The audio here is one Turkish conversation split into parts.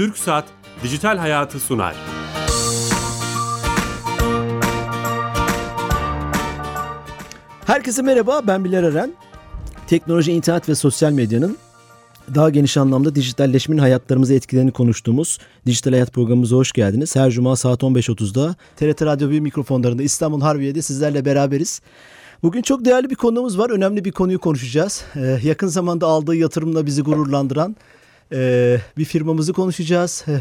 Türk Saat Dijital Hayatı sunar. Herkese merhaba, ben Bilal Eren. Teknoloji, internet ve sosyal medyanın daha geniş anlamda dijitalleşmenin hayatlarımıza etkilerini konuştuğumuz Dijital Hayat programımıza hoş geldiniz. Her cuma saat 15.30'da TRT Radyo 1 mikrofonlarında İstanbul Harbiye'de sizlerle beraberiz. Bugün çok değerli bir konuğumuz var. Önemli bir konuyu konuşacağız. Ee, yakın zamanda aldığı yatırımla bizi gururlandıran e, bir firmamızı konuşacağız. Ee,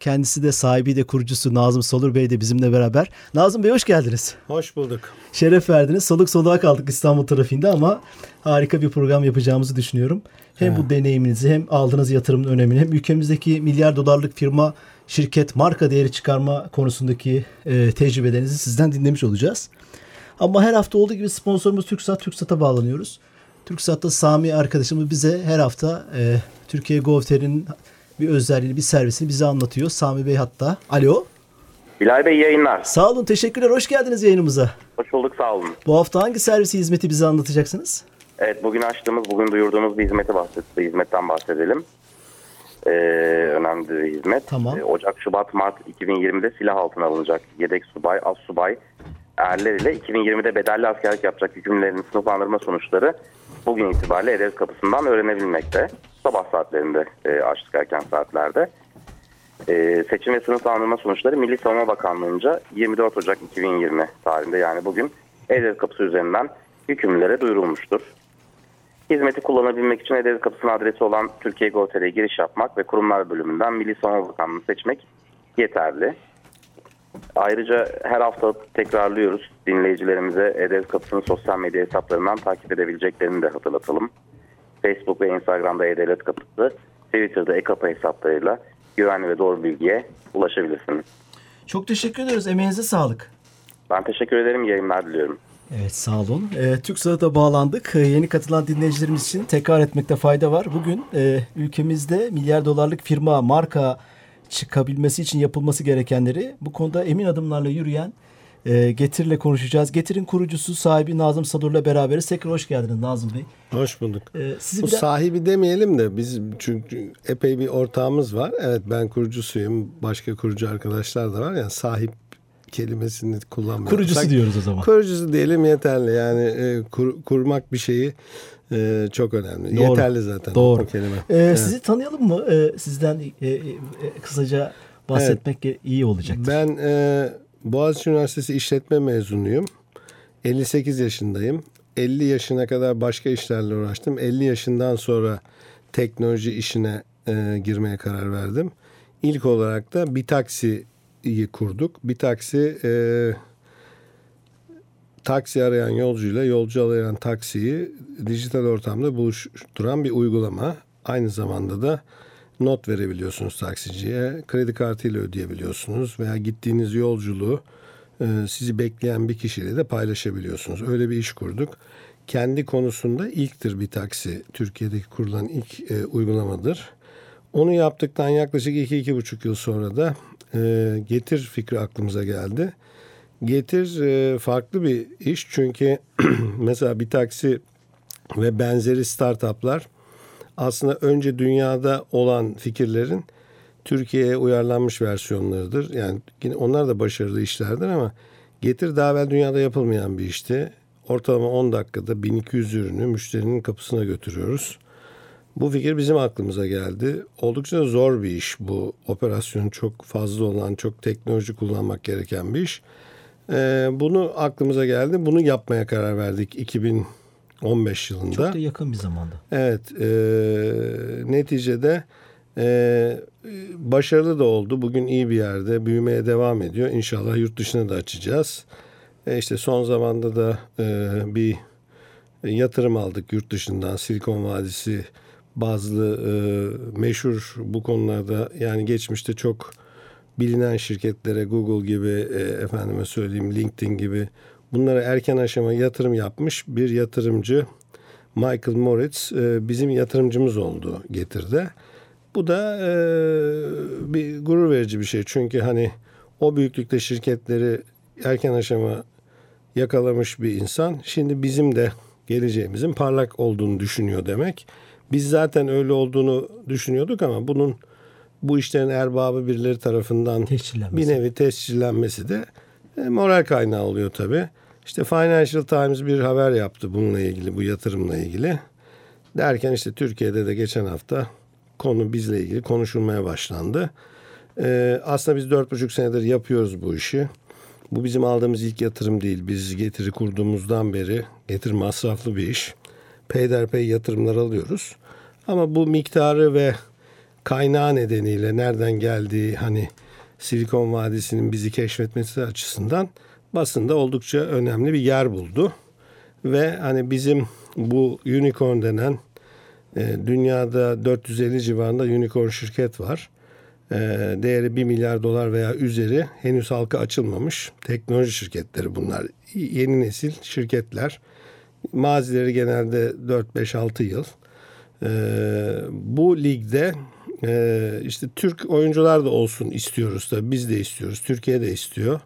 kendisi de sahibi de kurucusu Nazım Solur Bey de bizimle beraber. Nazım Bey hoş geldiniz. Hoş bulduk. Şeref verdiniz. Soluk soluğa kaldık İstanbul trafiğinde ama harika bir program yapacağımızı düşünüyorum. Hem bu deneyiminizi hem aldığınız yatırımın önemini hem ülkemizdeki milyar dolarlık firma, şirket, marka değeri çıkarma konusundaki e, tecrübelerinizi sizden dinlemiş olacağız. Ama her hafta olduğu gibi sponsorumuz TürkSat, TürkSat'a bağlanıyoruz. TürkSat'ta Sami arkadaşımız bize her hafta e, Türkiye Govter'in bir özelliğini, bir servisini bize anlatıyor. Sami Bey hatta. Alo. Bilal Bey yayınlar. Sağ olun, teşekkürler. Hoş geldiniz yayınımıza. Hoş bulduk, sağ olun. Bu hafta hangi servisi, hizmeti bize anlatacaksınız? Evet, bugün açtığımız, bugün duyurduğumuz bir hizmeti bahset, bir hizmetten bahsedelim. Ee, önemli bir hizmet. Tamam. Ee, Ocak, Şubat, Mart 2020'de silah altına alınacak yedek subay, az subay erler ile 2020'de bedelli askerlik yapacak hükümlerin sınıflandırma sonuçları bugün itibariyle Ederiz kapısından öğrenebilmekte. Sabah saatlerinde e, açtık erken saatlerde. E, seçim ve sınıflandırma sonuçları Milli Savunma Bakanlığı'nca 24 Ocak 2020 tarihinde yani bugün Ederiz kapısı üzerinden hükümlülere duyurulmuştur. Hizmeti kullanabilmek için Ederiz kapısının adresi olan Türkiye Go.tr'ye giriş yapmak ve kurumlar bölümünden Milli Savunma Bakanlığı'nı seçmek yeterli. Ayrıca her hafta tekrarlıyoruz. Dinleyicilerimize Ederiz Kapısı'nın sosyal medya hesaplarından takip edebileceklerini de hatırlatalım. Facebook ve Instagram'da Ederiz Kapısı, Twitter'da e-kapı hesaplarıyla güvenli ve doğru bilgiye ulaşabilirsiniz. Çok teşekkür ederiz. Emeğinize sağlık. Ben teşekkür ederim. Yayınlar diliyorum. Evet sağ olun. E, TürkSat'a bağlandık. E, yeni katılan dinleyicilerimiz için tekrar etmekte fayda var. Bugün e, ülkemizde milyar dolarlık firma, marka çıkabilmesi için yapılması gerekenleri bu konuda emin adımlarla yürüyen e, Getir'le konuşacağız. Getir'in kurucusu sahibi Nazım Sadur'la beraberiz. Tekrar hoş geldiniz Nazım Bey. Hoş bulduk. E, sizi Bu biraz... sahibi demeyelim de biz çünkü epey bir ortağımız var. Evet ben kurucusuyum. Başka kurucu arkadaşlar da var. Yani sahip kelimesini kullanmıyoruz. Kurucusu Sanki- diyoruz o zaman. Kurucusu diyelim yeterli. Yani e, kur- kurmak bir şeyi e, çok önemli. Doğru. Yeterli zaten Doğru. kelime. E, Evet. Sizi tanıyalım mı? E, sizden e, e, kısaca bahsetmek iyi olacaktır. Ben e, Boğaziçi Üniversitesi İşletme mezunuyum. 58 yaşındayım. 50 yaşına kadar başka işlerle uğraştım. 50 yaşından sonra teknoloji işine e, girmeye karar verdim. İlk olarak da bir taksiyi kurduk. Bir taksi e, taksi arayan yolcuyla yolcu arayan taksiyi dijital ortamda buluşturan bir uygulama. Aynı zamanda da not verebiliyorsunuz taksiciye. Kredi kartıyla ödeyebiliyorsunuz veya gittiğiniz yolculuğu e, sizi bekleyen bir kişiyle de paylaşabiliyorsunuz. Öyle bir iş kurduk. Kendi konusunda ilktir bir taksi. Türkiye'deki kurulan ilk e, uygulamadır. Onu yaptıktan yaklaşık 2-2,5 yıl sonra da e, Getir fikri aklımıza geldi. Getir e, farklı bir iş çünkü mesela bir taksi ve benzeri startuplar aslında önce dünyada olan fikirlerin Türkiye'ye uyarlanmış versiyonlarıdır. Yani yine onlar da başarılı işlerdir ama Getir daha evvel dünyada yapılmayan bir işti. Ortalama 10 dakikada 1200 ürünü müşterinin kapısına götürüyoruz. Bu fikir bizim aklımıza geldi. Oldukça zor bir iş bu. Operasyon çok fazla olan, çok teknoloji kullanmak gereken bir iş. Ee, bunu aklımıza geldi. Bunu yapmaya karar verdik 2015 yılında. Çok da yakın bir zamanda. Evet, e, neticede e, başarılı da oldu. Bugün iyi bir yerde büyümeye devam ediyor. İnşallah yurt dışına da açacağız. E, işte son zamanda da e, bir yatırım aldık yurt dışından. Silikon Vadisi bazı e, meşhur bu konularda yani geçmişte çok bilinen şirketlere Google gibi e, efendime söyleyeyim LinkedIn gibi bunlara erken aşama yatırım yapmış bir yatırımcı Michael Moritz e, bizim yatırımcımız oldu getirde. Bu da e, bir gurur verici bir şey. Çünkü hani o büyüklükte şirketleri erken aşama yakalamış bir insan. Şimdi bizim de geleceğimizin parlak olduğunu düşünüyor demek. Biz zaten öyle olduğunu düşünüyorduk ama bunun bu işlerin erbabı birileri tarafından bir nevi tescillenmesi de e, moral kaynağı oluyor tabii. İşte Financial Times bir haber yaptı bununla ilgili, bu yatırımla ilgili. Derken işte Türkiye'de de geçen hafta konu bizle ilgili konuşulmaya başlandı. Ee, aslında biz dört buçuk senedir yapıyoruz bu işi. Bu bizim aldığımız ilk yatırım değil. Biz getiri kurduğumuzdan beri getiri masraflı bir iş. Peyderpey yatırımlar alıyoruz. Ama bu miktarı ve kaynağı nedeniyle nereden geldiği hani Silikon Vadisi'nin bizi keşfetmesi açısından basında oldukça önemli bir yer buldu. Ve hani bizim bu unicorn denen e, dünyada 450 civarında unicorn şirket var. E, değeri 1 milyar dolar veya üzeri henüz halka açılmamış teknoloji şirketleri bunlar. Yeni nesil şirketler. Mazileri genelde 4-5-6 yıl. E, bu ligde e, işte Türk oyuncular da olsun istiyoruz tabii. Biz de istiyoruz. Türkiye de istiyor.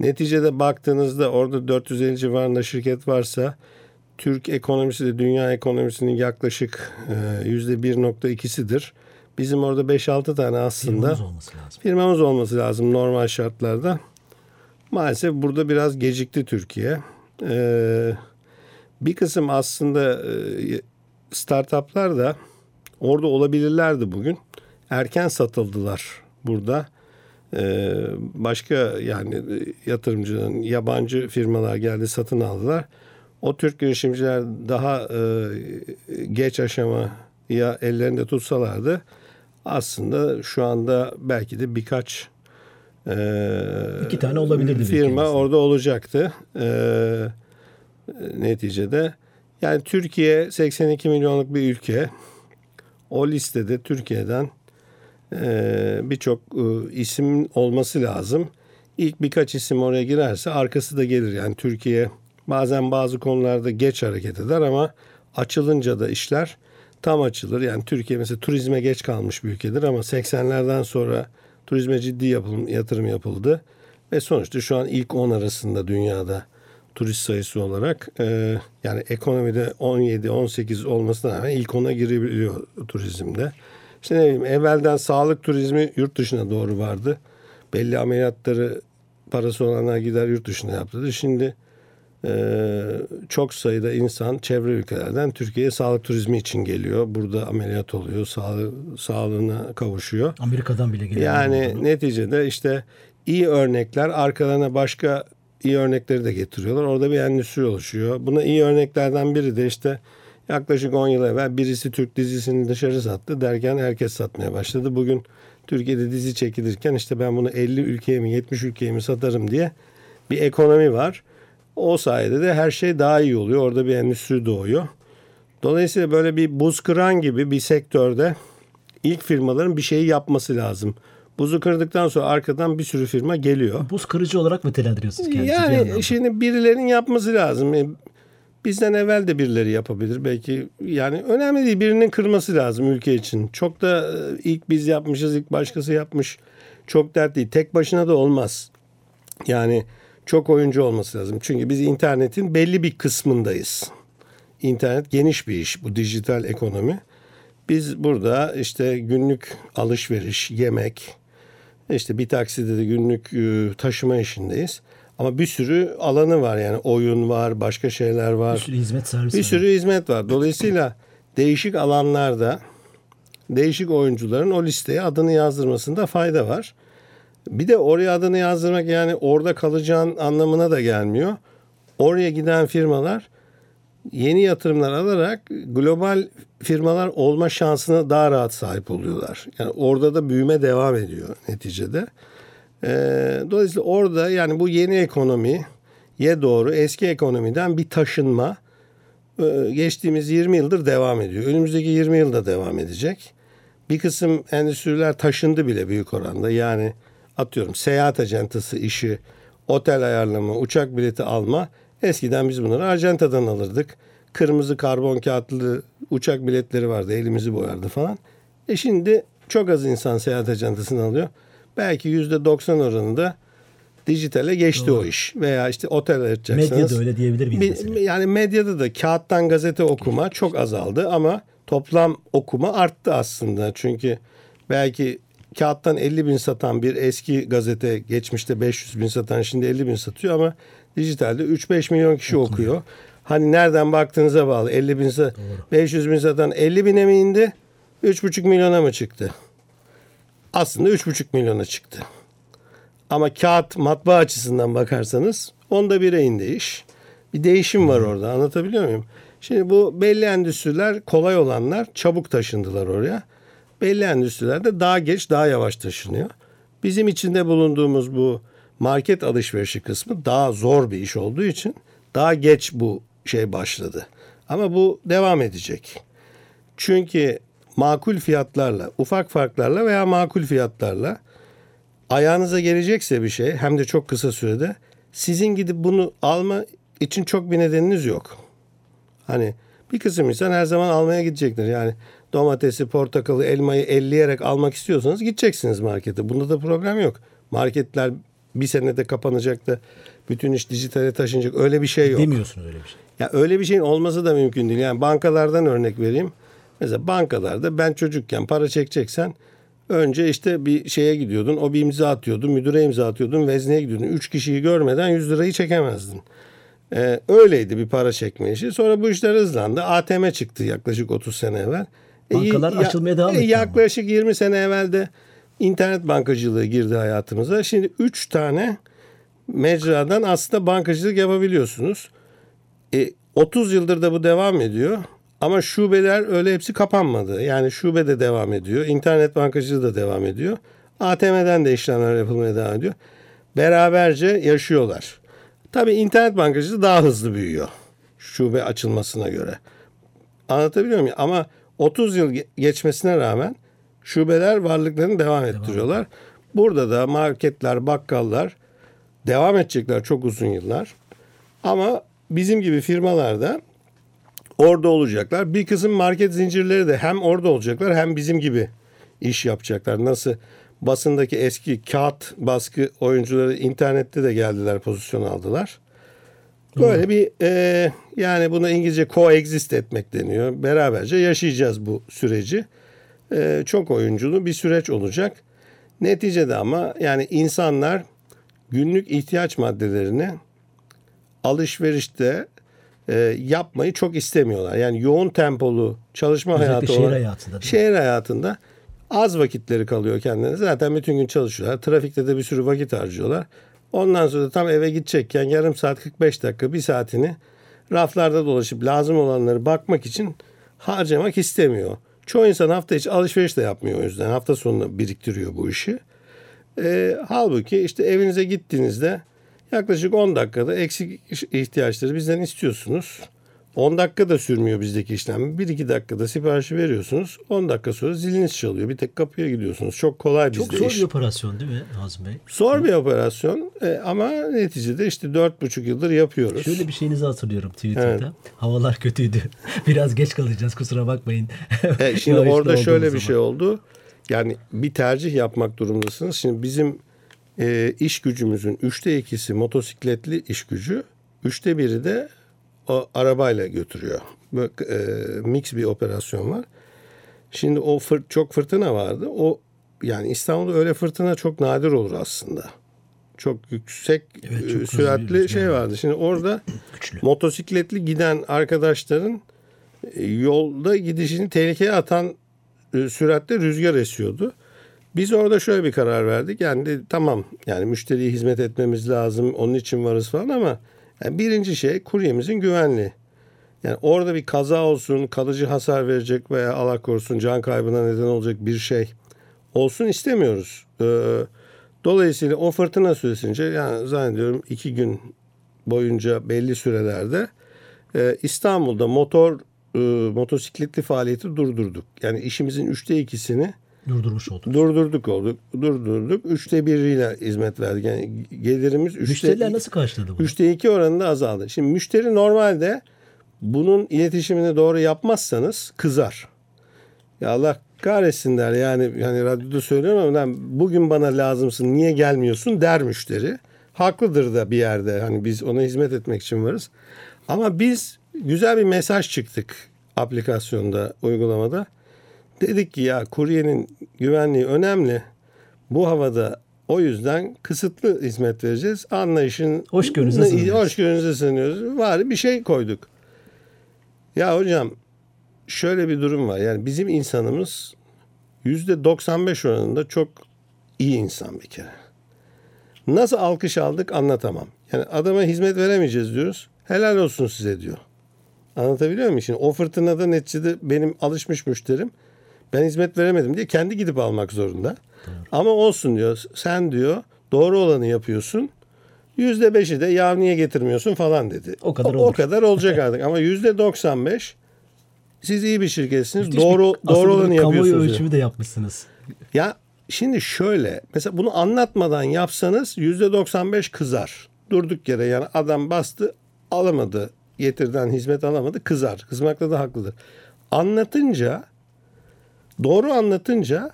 Neticede baktığınızda orada 450 civarında şirket varsa Türk ekonomisi de dünya ekonomisinin yaklaşık e, yüzde 1.2'sidir. Bizim orada 5-6 tane aslında Firmamız olması lazım. firmamız olması lazım normal şartlarda. Maalesef burada biraz gecikti Türkiye. Ee, bir kısım aslında e, startuplar da orada olabilirlerdi bugün. Erken satıldılar burada. Ee, başka yani e, yatırımcının yabancı firmalar geldi satın aldılar. O Türk girişimciler daha e, geç aşamaya ellerinde tutsalardı aslında şu anda belki de birkaç e, İki tane olabilirdi firma orada olacaktı. E, neticede yani Türkiye 82 milyonluk bir ülke. O listede Türkiye'den e, birçok e, isim olması lazım. İlk birkaç isim oraya girerse arkası da gelir. Yani Türkiye bazen bazı konularda geç hareket eder ama açılınca da işler tam açılır. Yani Türkiye mesela turizme geç kalmış bir ülkedir ama 80'lerden sonra turizme ciddi yapılım, yatırım yapıldı. Ve sonuçta şu an ilk 10 arasında dünyada turist sayısı olarak e, yani ekonomide 17-18 olmasına rağmen ilk 10'a girebiliyor turizmde. İşte ne bileyim evvelden sağlık turizmi yurt dışına doğru vardı. Belli ameliyatları parası olanlar gider yurt dışına yaptırdı. Şimdi ee, çok sayıda insan çevre ülkelerden Türkiye'ye sağlık turizmi için geliyor. Burada ameliyat oluyor, sağlığı, sağlığına kavuşuyor. Amerika'dan bile gelen. Yani neticede işte iyi örnekler arkalarına başka iyi örnekleri de getiriyorlar. Orada bir endüstri oluşuyor. Buna iyi örneklerden biri de işte yaklaşık 10 yıl evvel birisi Türk dizisini dışarı sattı derken herkes satmaya başladı. Bugün Türkiye'de dizi çekilirken işte ben bunu 50 ülkeye mi 70 ülkeye mi satarım diye bir ekonomi var. O sayede de her şey daha iyi oluyor. Orada bir endüstri doğuyor. Dolayısıyla böyle bir buz kıran gibi bir sektörde ilk firmaların bir şeyi yapması lazım. Buzu kırdıktan sonra arkadan bir sürü firma geliyor. Buz kırıcı olarak nitelendiriyorsunuz kendinizi bir Yani yandan. şimdi birilerinin yapması lazım. E, Bizden evvel de birileri yapabilir belki. Yani önemli değil birinin kırması lazım ülke için. Çok da e, ilk biz yapmışız, ilk başkası yapmış. Çok dert değil. Tek başına da olmaz. Yani çok oyuncu olması lazım. Çünkü biz internetin belli bir kısmındayız. İnternet geniş bir iş bu dijital ekonomi. Biz burada işte günlük alışveriş, yemek, işte bir takside de günlük e, taşıma işindeyiz. Ama bir sürü alanı var yani oyun var, başka şeyler var. Bir sürü hizmet servisi. Bir var. sürü hizmet var. Dolayısıyla değişik alanlarda değişik oyuncuların o listeye adını yazdırmasında fayda var. Bir de oraya adını yazdırmak yani orada kalacağın anlamına da gelmiyor. Oraya giden firmalar yeni yatırımlar alarak global firmalar olma şansına daha rahat sahip oluyorlar. Yani orada da büyüme devam ediyor neticede. Ee, dolayısıyla orada yani bu yeni ekonomiye doğru eski ekonomiden bir taşınma e, geçtiğimiz 20 yıldır devam ediyor. Önümüzdeki 20 yılda devam edecek. Bir kısım endüstriler taşındı bile büyük oranda. Yani atıyorum seyahat acentası işi, otel ayarlama, uçak bileti alma. Eskiden biz bunları acentadan alırdık. Kırmızı karbon kağıtlı uçak biletleri vardı. Elimizi boyardı falan. E şimdi çok az insan seyahat acentasını alıyor. Belki yüzde 90 oranında dijitale geçti o iş. Veya işte otel açacaksınız. Medyada öyle diyebilir miyiz mesela? yani medyada da kağıttan gazete okuma çok azaldı ama toplam okuma arttı aslında. Çünkü belki kağıttan 50 bin satan bir eski gazete geçmişte 500 bin satan şimdi 50 bin satıyor ama dijitalde 3-5 milyon kişi okuyor. Hani nereden baktığınıza bağlı 50 bin sa- 500 bin satan 50 bine mi indi 3,5 milyona mı çıktı? Aslında 3,5 milyona çıktı. Ama kağıt matbaa açısından bakarsanız onda bire indi iş. Bir değişim var orada anlatabiliyor muyum? Şimdi bu belli endüstriler kolay olanlar çabuk taşındılar oraya. Belli endüstrilerde daha geç daha yavaş taşınıyor. Bizim içinde bulunduğumuz bu market alışverişi kısmı daha zor bir iş olduğu için daha geç bu şey başladı. Ama bu devam edecek. Çünkü makul fiyatlarla, ufak farklarla veya makul fiyatlarla ayağınıza gelecekse bir şey hem de çok kısa sürede sizin gidip bunu alma için çok bir nedeniniz yok. Hani bir kısım insan her zaman almaya gidecektir. Yani domatesi, portakalı, elmayı elleyerek almak istiyorsanız gideceksiniz markete. Bunda da problem yok. Marketler bir senede kapanacak da bütün iş dijitale taşınacak öyle bir şey yok. Demiyorsunuz öyle bir şey. Ya öyle bir şeyin olması da mümkün değil. Yani bankalardan örnek vereyim. Mesela bankalarda ben çocukken para çekeceksen önce işte bir şeye gidiyordun. O bir imza atıyordu. Müdüre imza atıyordun. Vezneye gidiyordun. Üç kişiyi görmeden 100 lirayı çekemezdin. Ee, öyleydi bir para çekme işi. Sonra bu işler hızlandı. ATM çıktı yaklaşık 30 sene evvel. E, Bankalar açılmaya devam etti ama. Yaklaşık 20 sene evvel de internet bankacılığı girdi hayatımıza. Şimdi 3 tane mecradan aslında bankacılık yapabiliyorsunuz. E, 30 yıldır da bu devam ediyor. Ama şubeler öyle hepsi kapanmadı. Yani şube de devam ediyor. İnternet bankacılığı da devam ediyor. ATM'den de işlemler yapılmaya devam ediyor. Beraberce yaşıyorlar. Tabii internet bankacılığı daha hızlı büyüyor. Şube açılmasına göre. Anlatabiliyor muyum? Ama 30 yıl ge- geçmesine rağmen şubeler varlıklarını devam ettiriyorlar. Burada da marketler, bakkallar devam edecekler çok uzun yıllar. Ama bizim gibi firmalarda orada olacaklar. Bir kısım market zincirleri de hem orada olacaklar hem bizim gibi iş yapacaklar. Nasıl basındaki eski kağıt baskı oyuncuları internette de geldiler pozisyon aldılar. Böyle bir e, yani buna İngilizce coexist etmek deniyor. Beraberce yaşayacağız bu süreci. E, çok oyunculu bir süreç olacak. Neticede ama yani insanlar günlük ihtiyaç maddelerini alışverişte e, yapmayı çok istemiyorlar. Yani yoğun tempolu çalışma Özellikle hayatı şehir olan- hayatında şehir hayatında az vakitleri kalıyor kendine. Zaten bütün gün çalışıyorlar. Trafikte de bir sürü vakit harcıyorlar. Ondan sonra tam eve gidecekken yarım saat 45 dakika bir saatini raflarda dolaşıp lazım olanları bakmak için harcamak istemiyor. Çoğu insan hafta içi alışveriş de yapmıyor o yüzden. Hafta sonunda biriktiriyor bu işi. E, halbuki işte evinize gittiğinizde yaklaşık 10 dakikada eksik ihtiyaçları bizden istiyorsunuz. 10 dakika da sürmüyor bizdeki işlem. 1-2 dakikada siparişi veriyorsunuz. 10 dakika sonra ziliniz çalıyor. Bir tek kapıya gidiyorsunuz. Çok kolay bizde Çok zor iş. bir operasyon değil mi Nazım Bey? Zor bir operasyon e, ama neticede işte 4,5 yıldır yapıyoruz. Şöyle bir şeyinizi hatırlıyorum Twitter'da. Havalar kötüydü. Biraz geç kalacağız kusura bakmayın. E, şimdi orada şöyle bir zaman. şey oldu. Yani bir tercih yapmak durumundasınız. Şimdi bizim e, iş gücümüzün üçte ikisi motosikletli iş gücü. Üçte biri de o arabayla götürüyor. Böyle, e, mix bir operasyon var. Şimdi o fır, çok fırtına vardı. O yani İstanbul'da öyle fırtına çok nadir olur aslında. Çok yüksek Evet, çok e, süratli şey var. vardı. Şimdi orada Güçlü. motosikletli giden arkadaşların e, yolda gidişini tehlikeye atan e, süratle rüzgar esiyordu. Biz orada şöyle bir karar verdik. Yani de, tamam yani müşteriye hizmet etmemiz lazım. Onun için varız falan ama yani birinci şey kuryemizin güvenliği. Yani orada bir kaza olsun, kalıcı hasar verecek veya Allah korusun can kaybına neden olacak bir şey olsun istemiyoruz. Ee, dolayısıyla o fırtına süresince yani zannediyorum iki gün boyunca belli sürelerde e, İstanbul'da motor e, motosikletli faaliyeti durdurduk. Yani işimizin üçte ikisini Durdurmuş olduk. durdurduk olduk. Durdurduk. Üçte biriyle hizmet verdik. Yani gelirimiz üçte, Müşteriler nasıl karşıladı bunu? üçte iki oranında azaldı. Şimdi müşteri normalde bunun iletişimini doğru yapmazsanız kızar. Ya Allah kahretsin der. Yani yani radyoda söylüyorum ama lan bugün bana lazımsın niye gelmiyorsun der müşteri. Haklıdır da bir yerde. Hani biz ona hizmet etmek için varız. Ama biz güzel bir mesaj çıktık aplikasyonda, uygulamada. Dedik ki ya kuryenin güvenliği önemli. Bu havada o yüzden kısıtlı hizmet vereceğiz. Anlayışın Hoşgörünüze sığınıyoruz. Hoşgörünüze sığınıyoruz. Var bir şey koyduk. Ya hocam şöyle bir durum var. Yani bizim insanımız yüzde 95 oranında çok iyi insan bir kere. Nasıl alkış aldık anlatamam. Yani adama hizmet veremeyeceğiz diyoruz. Helal olsun size diyor. Anlatabiliyor muyum? Şimdi o fırtınada neticede benim alışmış müşterim ben hizmet veremedim diye kendi gidip almak zorunda. Ama olsun diyor. Sen diyor doğru olanı yapıyorsun. Yüzde beşi de ya niye getirmiyorsun falan dedi. O kadar o, olur. kadar olacak artık. Ama yüzde 95 siz iyi bir şirketsiniz. Müthiş doğru bir- doğru olanı Kamuoyu yapıyorsunuz. diyor. ölçümü de yapmışsınız. Ya şimdi şöyle mesela bunu anlatmadan yapsanız yüzde 95 kızar. Durduk yere yani adam bastı alamadı getirden hizmet alamadı kızar. Kızmakta da haklıdır. Anlatınca doğru anlatınca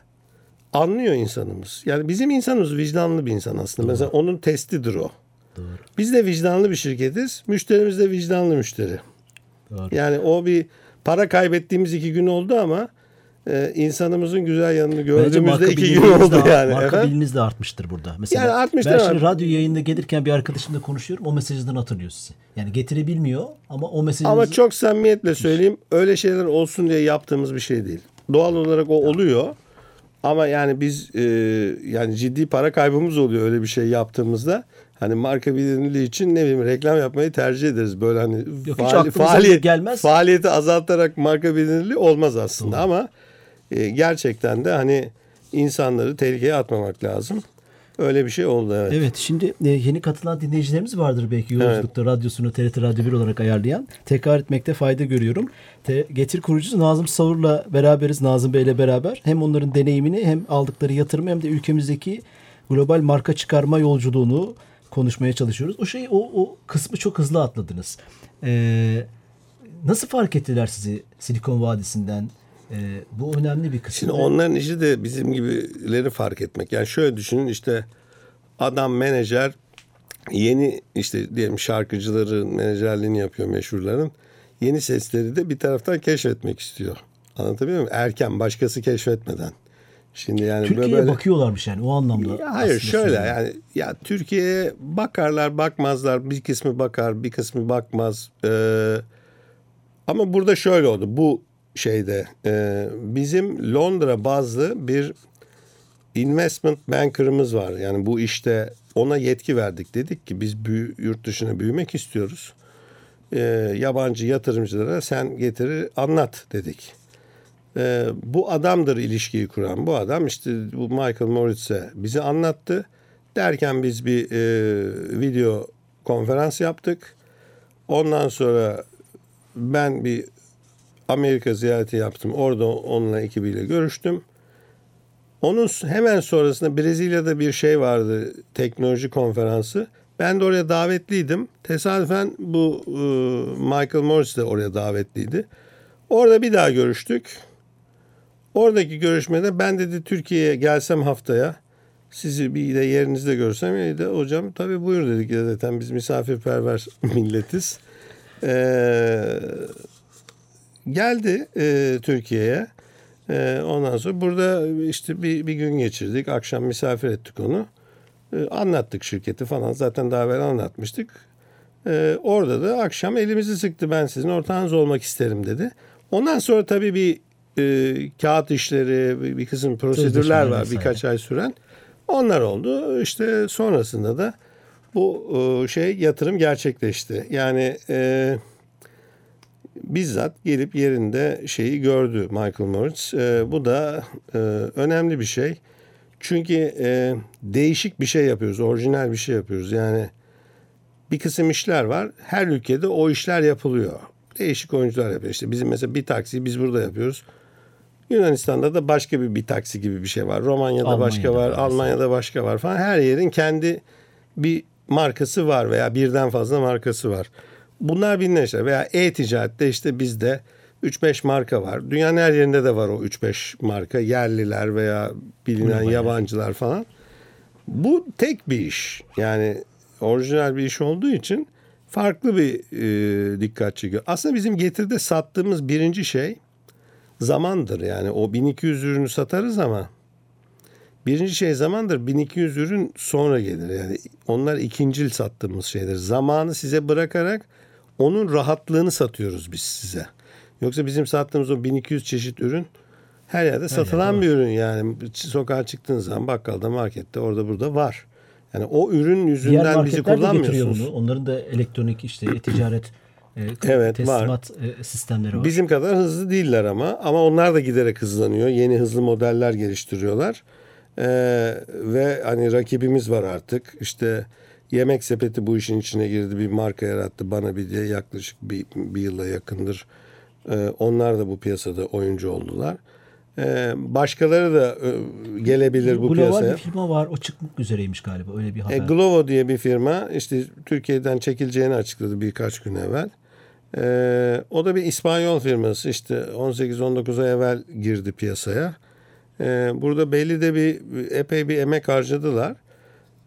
anlıyor insanımız. Yani bizim insanımız vicdanlı bir insan aslında. Mesela onun testidir o. Biz de vicdanlı bir şirketiz. Müşterimiz de vicdanlı müşteri. Doğru. Yani o bir para kaybettiğimiz iki gün oldu ama e, insanımızın güzel yanını gördüğümüzde iki gün oldu de, yani. marka Efendim? biliniriniz de artmıştır burada. Mesela Yani artmıştır ben şimdi radyo yayında gelirken bir arkadaşımla konuşuyorum. O mesajdan hatırlıyor sizi. Yani getirebilmiyor ama o mesajınızı... Ama çok samimiyetle söyleyeyim öyle şeyler olsun diye yaptığımız bir şey değil. Doğal olarak o oluyor. Ama yani biz e, yani ciddi para kaybımız oluyor öyle bir şey yaptığımızda. Hani marka bilinirliği için ne bileyim reklam yapmayı tercih ederiz. Böyle hani hiç aklımıza bile gelmez. faaliyeti azaltarak marka bilinirliği olmaz aslında ama e, gerçekten de hani insanları tehlikeye atmamak lazım. Öyle bir şey oldu evet. Evet şimdi e, yeni katılan dinleyicilerimiz vardır belki yolculukta radyosunu TRT Radyo 1 olarak ayarlayan. Tekrar etmekte fayda görüyorum. Te, Getir kurucusu Nazım Savur'la beraberiz Nazım Bey'le beraber. Hem onların deneyimini hem aldıkları yatırımı hem de ülkemizdeki global marka çıkarma yolculuğunu konuşmaya çalışıyoruz. O şey o, o kısmı çok hızlı atladınız. Ee, nasıl fark ettiler sizi Silikon Vadisi'nden? Ee, bu önemli bir kısım. Şimdi onların işi de bizim gibileri fark etmek. Yani şöyle düşünün işte adam menajer yeni işte diyelim şarkıcıların menajerliğini yapıyor meşhurların. Yeni sesleri de bir taraftan keşfetmek istiyor. Anlatabiliyor muyum? Erken başkası keşfetmeden. Şimdi yani Türkiye'ye böyle bakıyorlarmış yani o anlamda. ya hayır şöyle söylüyorum. yani ya Türkiye'ye bakarlar bakmazlar bir kısmı bakar bir kısmı bakmaz. Ee, ama burada şöyle oldu bu şeyde e, bizim Londra bazlı bir investment banker'ımız var. Yani bu işte ona yetki verdik. Dedik ki biz büyü, yurt dışına büyümek istiyoruz. Ee, yabancı yatırımcılara sen getirir anlat dedik. Ee, bu adamdır ilişkiyi kuran. Bu adam işte bu Michael Moritz'e bizi anlattı. Derken biz bir e, video konferans yaptık. Ondan sonra ben bir Amerika ziyareti yaptım. Orada onunla ekibiyle görüştüm. Onun hemen sonrasında Brezilya'da bir şey vardı teknoloji konferansı. Ben de oraya davetliydim. Tesadüfen bu e, Michael Morris de oraya davetliydi. Orada bir daha görüştük. Oradaki görüşmede ben dedi Türkiye'ye gelsem haftaya sizi bir de yerinizde görsem ya de hocam tabii buyur dedik zaten biz misafirperver milletiz. Ee, geldi e, Türkiye'ye. E, ondan sonra burada işte bir, bir gün geçirdik. Akşam misafir ettik onu. E, anlattık şirketi falan. Zaten daha evvel anlatmıştık. E, orada da akşam elimizi sıktı. Ben sizin ortağınız olmak isterim dedi. Ondan sonra tabii bir e, kağıt işleri, bir, bir kısım prosedürler var vesaire. birkaç ay süren. Onlar oldu. İşte sonrasında da bu e, şey yatırım gerçekleşti. Yani e, bizzat gelip yerinde şeyi gördü Michael Moritz. E, bu da e, önemli bir şey. Çünkü e, değişik bir şey yapıyoruz, orijinal bir şey yapıyoruz. Yani bir kısım işler var. Her ülkede o işler yapılıyor. Değişik oyuncular yapıyor. İşte bizim mesela bir taksi biz burada yapıyoruz. Yunanistan'da da başka bir bir taksi gibi bir şey var. Romanya'da Almanya'da başka var, var Almanya'da başka var falan. Her yerin kendi bir markası var veya birden fazla markası var. Bunlar birleşir veya e-ticarette işte bizde 3-5 marka var. Dünyanın her yerinde de var o 3-5 marka. Yerliler veya bilinen yabancılar falan. Bu tek bir iş. Yani orijinal bir iş olduğu için farklı bir e, dikkat çekiyor. Aslında bizim getirde sattığımız birinci şey zamandır. Yani o 1200 ürünü satarız ama Birinci şey zamandır 1200 ürün sonra gelir. Yani onlar ikincil sattığımız şeyler. Zamanı size bırakarak onun rahatlığını satıyoruz biz size. Yoksa bizim sattığımız o 1200 çeşit ürün her yerde satılan yerde bir ürün yani. Sokağa çıktığın zaman bakkalda, markette, orada burada var. Yani o ürün yüzünden bizi kullanmıyorsunuz. bunu. Onların da elektronik işte e-ticaret e, Evet, teslimat e, sistemleri var. Bizim kadar hızlı değiller ama ama onlar da giderek hızlanıyor. Yeni hızlı modeller geliştiriyorlar. Ee, ve hani rakibimiz var artık. İşte Yemek Sepeti bu işin içine girdi. Bir marka yarattı bana bir diye yaklaşık bir, bir yıla yakındır. Ee, onlar da bu piyasada oyuncu oldular. Ee, başkaları da e, gelebilir bu Global piyasaya. bir firma var. O çıkmak üzereymiş galiba. Öyle bir haber. E, Glovo diye bir firma işte Türkiye'den çekileceğini açıkladı birkaç gün evvel. E, o da bir İspanyol firması işte 18-19 ay evvel girdi piyasaya. E, burada belli de bir epey bir emek harcadılar.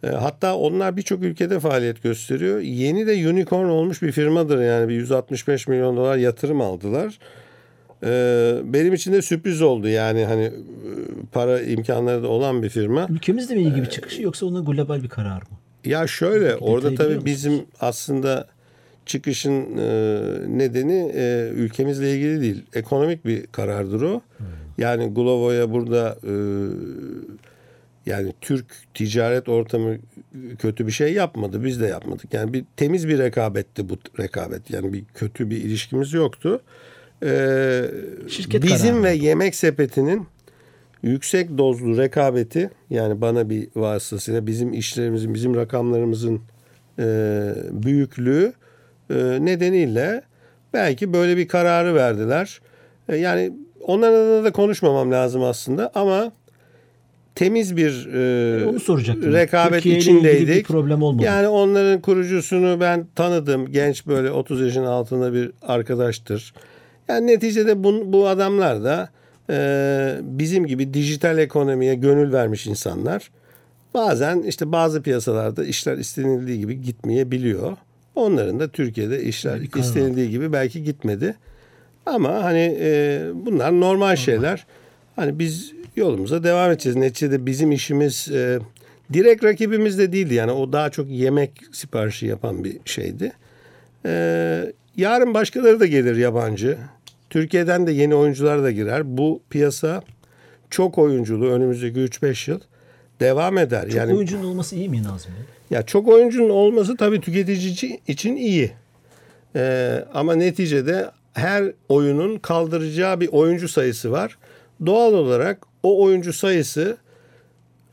E, hatta onlar birçok ülkede faaliyet gösteriyor. Yeni de unicorn olmuş bir firmadır yani bir 165 milyon dolar yatırım aldılar. E, benim için de sürpriz oldu yani hani e, para imkanları da olan bir firma. Ülkemizde mi ilgi bir çıkışı yoksa onun global bir karar mı? Ya şöyle Detayı orada tabii musunuz? bizim aslında çıkışın nedeni ülkemizle ilgili değil. Ekonomik bir karardır o. Yani Glovo'ya burada e, yani Türk ticaret ortamı kötü bir şey yapmadı. Biz de yapmadık. Yani bir temiz bir rekabetti bu rekabet. Yani bir kötü bir ilişkimiz yoktu. E, Şirket bizim kararı. ve yemek sepetinin yüksek dozlu rekabeti yani bana bir vasıtasıyla bizim işlerimizin, bizim rakamlarımızın e, büyüklüğü e, nedeniyle belki böyle bir kararı verdiler. E, yani onların adına da konuşmamam lazım aslında ama temiz bir e, Onu soracaktım. rekabet Türkiye içindeydik. bir problem olmadı. Yani onların kurucusunu ben tanıdım. Genç böyle 30 yaşın altında bir arkadaştır. Yani neticede bu, bu adamlar da e, bizim gibi dijital ekonomiye gönül vermiş insanlar. Bazen işte bazı piyasalarda işler istenildiği gibi gitmeyebiliyor. Onların da Türkiye'de işler istenildiği gibi belki gitmedi. Ama hani e, bunlar normal şeyler. Hani biz yolumuza devam edeceğiz. Neticede bizim işimiz e, direkt rakibimiz de değildi. Yani o daha çok yemek siparişi yapan bir şeydi. E, yarın başkaları da gelir yabancı. Türkiye'den de yeni oyuncular da girer. Bu piyasa çok oyunculu önümüzdeki 3-5 yıl devam eder. Çok yani oyuncunun olması iyi mi Nazım Bey? ya çok oyuncunun olması tabii tüketici için iyi. Ee, ama neticede her oyunun kaldıracağı bir oyuncu sayısı var. Doğal olarak o oyuncu sayısı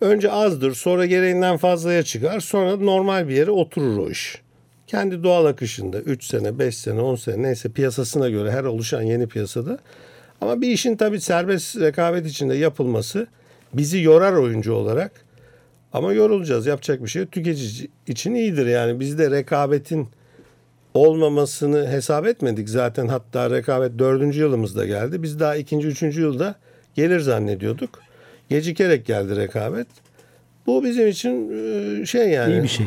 önce azdır, sonra gereğinden fazlaya çıkar, sonra normal bir yere oturur o iş. Kendi doğal akışında 3 sene, 5 sene, 10 sene neyse piyasasına göre her oluşan yeni piyasada. Ama bir işin tabii serbest rekabet içinde yapılması bizi yorar oyuncu olarak. Ama yorulacağız. Yapacak bir şey. Tüketici için iyidir yani. Biz de rekabetin olmamasını hesap etmedik. Zaten hatta rekabet dördüncü yılımızda geldi. Biz daha ikinci, üçüncü yılda gelir zannediyorduk. Gecikerek geldi rekabet. Bu bizim için e, şey yani. İyi bir şey.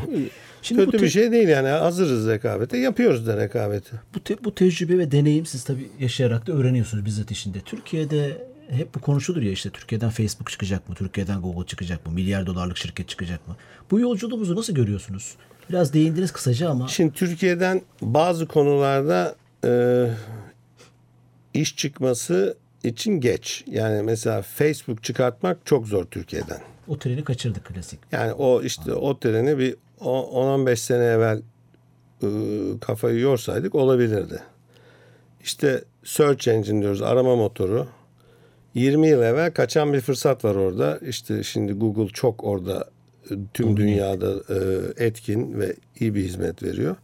Şimdi Kötü te- bir şey değil yani. Hazırız rekabete. Yapıyoruz da rekabeti. Bu, te- bu tecrübe ve deneyim siz tabii yaşayarak da öğreniyorsunuz bizzat işinde. Türkiye'de hep bu konuşulur ya işte Türkiye'den Facebook çıkacak mı? Türkiye'den Google çıkacak mı? Milyar dolarlık şirket çıkacak mı? Bu yolculuğumuzu nasıl görüyorsunuz? Biraz değindiniz kısaca ama Şimdi Türkiye'den bazı konularda e, iş çıkması için geç. Yani mesela Facebook çıkartmak çok zor Türkiye'den. o treni kaçırdık klasik. Yani o işte o treni bir o- 10-15 sene evvel e, kafayı yorsaydık olabilirdi. İşte search engine diyoruz arama motoru. 20 yıl evvel kaçan bir fırsat var orada. İşte şimdi Google çok orada e, tüm dünyada e, etkin ve iyi bir hizmet veriyor.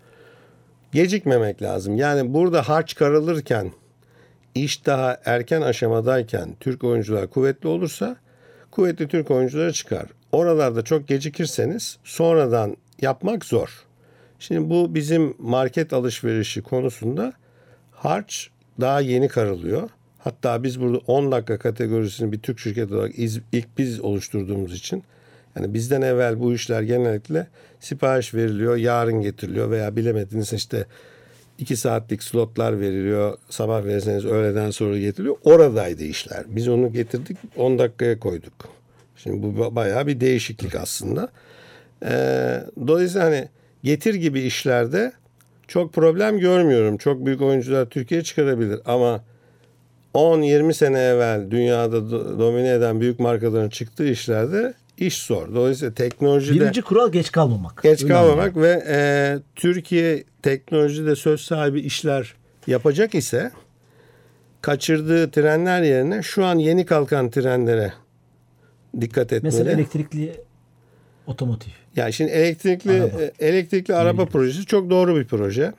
Gecikmemek lazım. Yani burada harç karılırken iş daha erken aşamadayken Türk oyuncular kuvvetli olursa kuvvetli Türk oyuncuları çıkar. Oralarda çok gecikirseniz sonradan yapmak zor. Şimdi bu bizim market alışverişi konusunda harç daha yeni karılıyor. Hatta biz burada 10 dakika kategorisini bir Türk şirketi olarak ilk biz oluşturduğumuz için yani bizden evvel bu işler genellikle sipariş veriliyor, yarın getiriliyor veya bilemediniz işte 2 saatlik slotlar veriliyor. Sabah verirseniz öğleden sonra getiriliyor. Oradaydı işler. Biz onu getirdik 10 dakikaya koyduk. Şimdi bu bayağı bir değişiklik aslında. Ee, dolayısıyla hani getir gibi işlerde çok problem görmüyorum. Çok büyük oyuncular Türkiye çıkarabilir ama 10-20 sene evvel dünyada domine eden büyük markaların çıktığı işlerde iş zor. Dolayısıyla teknolojide... Birinci kural geç kalmamak. Geç Öyle kalmamak yani. ve e, Türkiye teknolojide söz sahibi işler yapacak ise kaçırdığı trenler yerine şu an yeni kalkan trenlere dikkat etmeli. Mesela elektrikli otomotiv. Yani şimdi elektrikli Araba. e, elektrikli araba projesi çok doğru bir proje.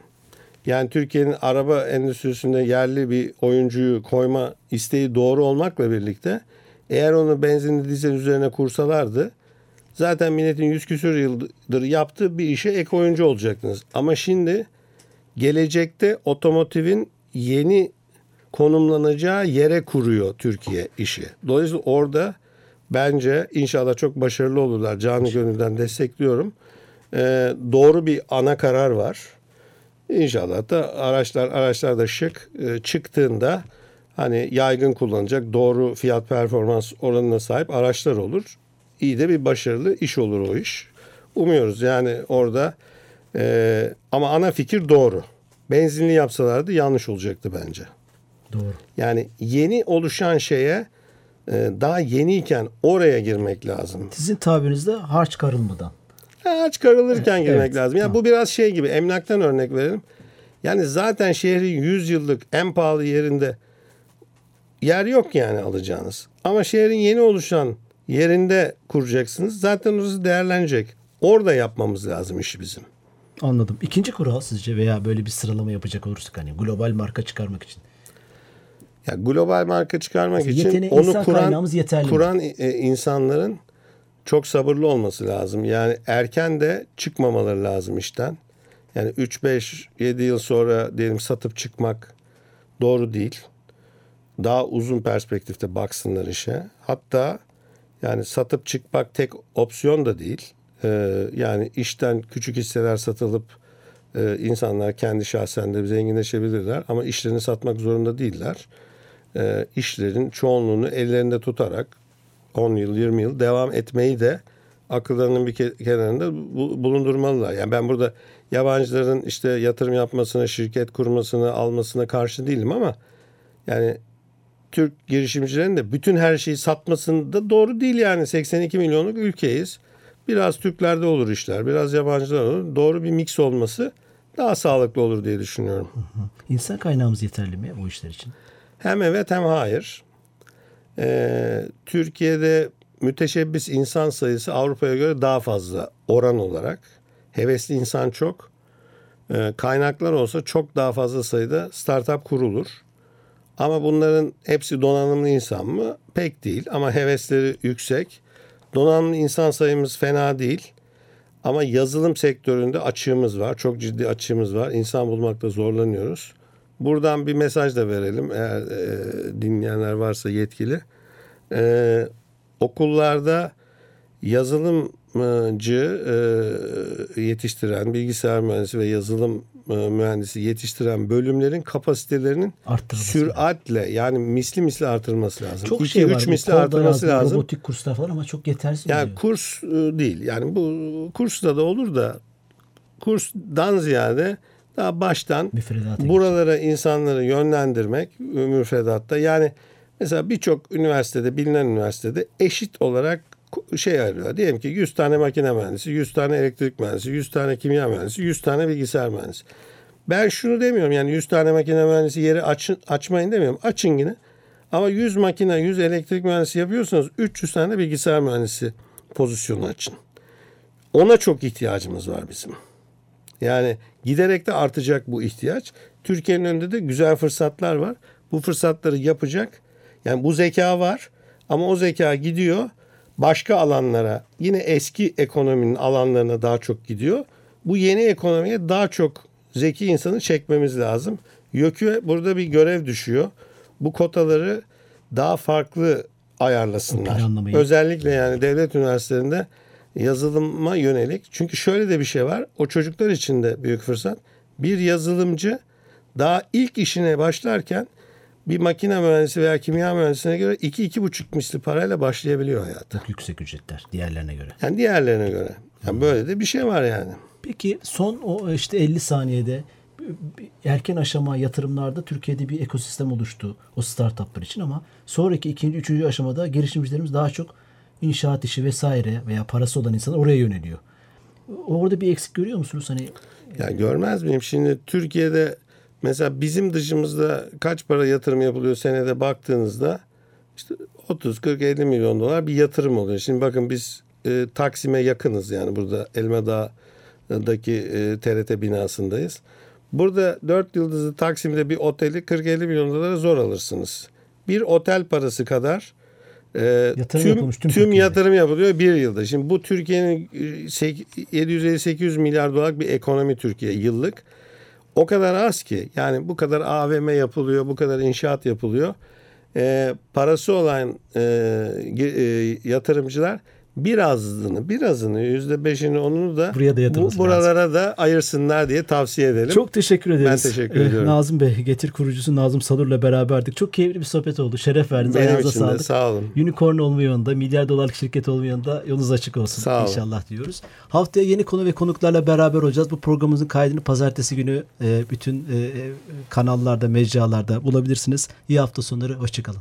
Yani Türkiye'nin araba endüstrisinde yerli bir oyuncuyu koyma isteği doğru olmakla birlikte eğer onu benzinli dizel üzerine kursalardı zaten milletin yüz küsur yıldır yaptığı bir işe ek oyuncu olacaktınız. Ama şimdi gelecekte otomotivin yeni konumlanacağı yere kuruyor Türkiye işi. Dolayısıyla orada bence inşallah çok başarılı olurlar. Canı gönülden destekliyorum. Ee, doğru bir ana karar var. İnşallah da araçlar araçlar da şık e, çıktığında hani yaygın kullanacak doğru fiyat performans oranına sahip araçlar olur. İyi de bir başarılı iş olur o iş. Umuyoruz yani orada e, ama ana fikir doğru. Benzinli yapsalardı yanlış olacaktı bence. Doğru. Yani yeni oluşan şeye e, daha yeniyken oraya girmek lazım. Sizin tabirinizde harç karılmadan. Ağaç karılırken girmek Evet, lazım. Yani tamam. bu biraz şey gibi emlaktan örnek verelim. Yani zaten şehrin 100 yıllık en pahalı yerinde yer yok yani alacağınız. Ama şehrin yeni oluşan yerinde kuracaksınız. Zaten orası değerlenecek. Orada yapmamız lazım işi bizim. Anladım. İkinci kural sizce veya böyle bir sıralama yapacak olursak hani global marka çıkarmak için. Ya global marka çıkarmak Mesela için yeteneği, onu kuran kuran e, insanların çok sabırlı olması lazım. Yani erken de çıkmamaları lazım işten. Yani 3 5 7 yıl sonra diyelim satıp çıkmak doğru değil. Daha uzun perspektifte baksınlar işe. Hatta yani satıp çıkmak tek opsiyon da değil. Ee, yani işten küçük hisseler satılıp e, insanlar kendi şahsen de zenginleşebilirler ama işlerini satmak zorunda değiller. E, işlerin çoğunluğunu ellerinde tutarak 10 yıl 20 yıl devam etmeyi de akıllarının bir ke- kenarında bu- bulundurmalılar. Yani ben burada yabancıların işte yatırım yapmasına, şirket kurmasına, almasına karşı değilim ama yani Türk girişimcilerin de bütün her şeyi satmasında doğru değil yani 82 milyonluk ülkeyiz. Biraz Türklerde olur işler, biraz yabancılar olur. Doğru bir mix olması daha sağlıklı olur diye düşünüyorum. İnsan kaynağımız yeterli mi bu işler için? Hem evet hem hayır. Ee, Türkiye'de müteşebbis insan sayısı Avrupa'ya göre daha fazla oran olarak. Hevesli insan çok. Ee, kaynaklar olsa çok daha fazla sayıda startup kurulur. Ama bunların hepsi donanımlı insan mı? Pek değil ama hevesleri yüksek. Donanımlı insan sayımız fena değil. Ama yazılım sektöründe açığımız var. Çok ciddi açığımız var. İnsan bulmakta zorlanıyoruz. Buradan bir mesaj da verelim eğer e, dinleyenler varsa yetkili. E, okullarda yazılımcı e, yetiştiren, bilgisayar mühendisi ve yazılım mühendisi yetiştiren bölümlerin kapasitelerinin süratle yani misli misli artırılması lazım. Çok İki, şey var. üç bu misli artırılması hayatı, lazım. Robotik kurslar falan ama çok yetersiz Yani oluyor. kurs e, değil. Yani bu kursta da olur da kursdan ziyade daha baştan Müfredata buralara insanları yönlendirmek müfredatta. Yani mesela birçok üniversitede, bilinen üniversitede eşit olarak şey arıyor. Diyelim ki 100 tane makine mühendisi, 100 tane elektrik mühendisi, 100 tane kimya mühendisi, 100 tane bilgisayar mühendisi. Ben şunu demiyorum yani 100 tane makine mühendisi yeri açın, açmayın demiyorum. Açın yine. Ama 100 makine, 100 elektrik mühendisi yapıyorsanız 300 tane bilgisayar mühendisi pozisyonu açın. Ona çok ihtiyacımız var bizim. Yani giderek de artacak bu ihtiyaç. Türkiye'nin önünde de güzel fırsatlar var. Bu fırsatları yapacak. Yani bu zeka var ama o zeka gidiyor başka alanlara yine eski ekonominin alanlarına daha çok gidiyor. Bu yeni ekonomiye daha çok zeki insanı çekmemiz lazım. YÖK'ü burada bir görev düşüyor. Bu kotaları daha farklı ayarlasınlar. Özellikle yani devlet üniversitelerinde yazılıma yönelik. Çünkü şöyle de bir şey var. O çocuklar için de büyük fırsat. Bir yazılımcı daha ilk işine başlarken bir makine mühendisi veya kimya mühendisine göre 2-2,5 misli parayla başlayabiliyor hayatı. Yüksek ücretler diğerlerine göre. Yani diğerlerine göre. Yani böyle de bir şey var yani. Peki son o işte 50 saniyede erken aşama yatırımlarda Türkiye'de bir ekosistem oluştu o startuplar için ama sonraki ikinci, üçüncü aşamada girişimcilerimiz daha çok inşaat işi vesaire veya parası olan insanlar oraya yöneliyor. Orada bir eksik görüyor musunuz? Hani Ya görmez miyim? Şimdi Türkiye'de mesela bizim dışımızda kaç para yatırım yapılıyor senede baktığınızda işte 30 40 50 milyon dolar bir yatırım oluyor. Şimdi bakın biz e, Taksim'e yakınız yani burada Elmadağ'daki e, TRT binasındayız. Burada 4 yıldızlı Taksim'de bir oteli 40-50 milyon dolara zor alırsınız. Bir otel parası kadar e, Yatırım tüm, yapılmış tüm tüm Türkiye'de. yatırım yapılıyor bir yılda. Şimdi bu Türkiye'nin e, sek- 750-800 milyar dolarlık bir ekonomi Türkiye yıllık. O kadar az ki yani bu kadar AVM yapılıyor, bu kadar inşaat yapılıyor. E, parası olan e, e, yatırımcılar birazını, birazını, yüzde beşini onunu da Buraya da bu, buralara da ayırsınlar diye tavsiye edelim. Çok teşekkür ederiz. Ben teşekkür Ee, ediyorum. Nazım Bey, Getir kurucusu Nazım Salur'la beraberdik. Çok keyifli bir sohbet oldu. Şeref verdiniz. Benim Ayağınıza için de sağlık. sağ olun. Unicorn olma yolunda, milyar dolarlık şirket olma yolunda yolunuz açık olsun Sağ olun. inşallah diyoruz. Haftaya yeni konu ve konuklarla beraber olacağız. Bu programımızın kaydını pazartesi günü e, bütün e, e, kanallarda, mecralarda bulabilirsiniz. İyi hafta sonları, hoşçakalın.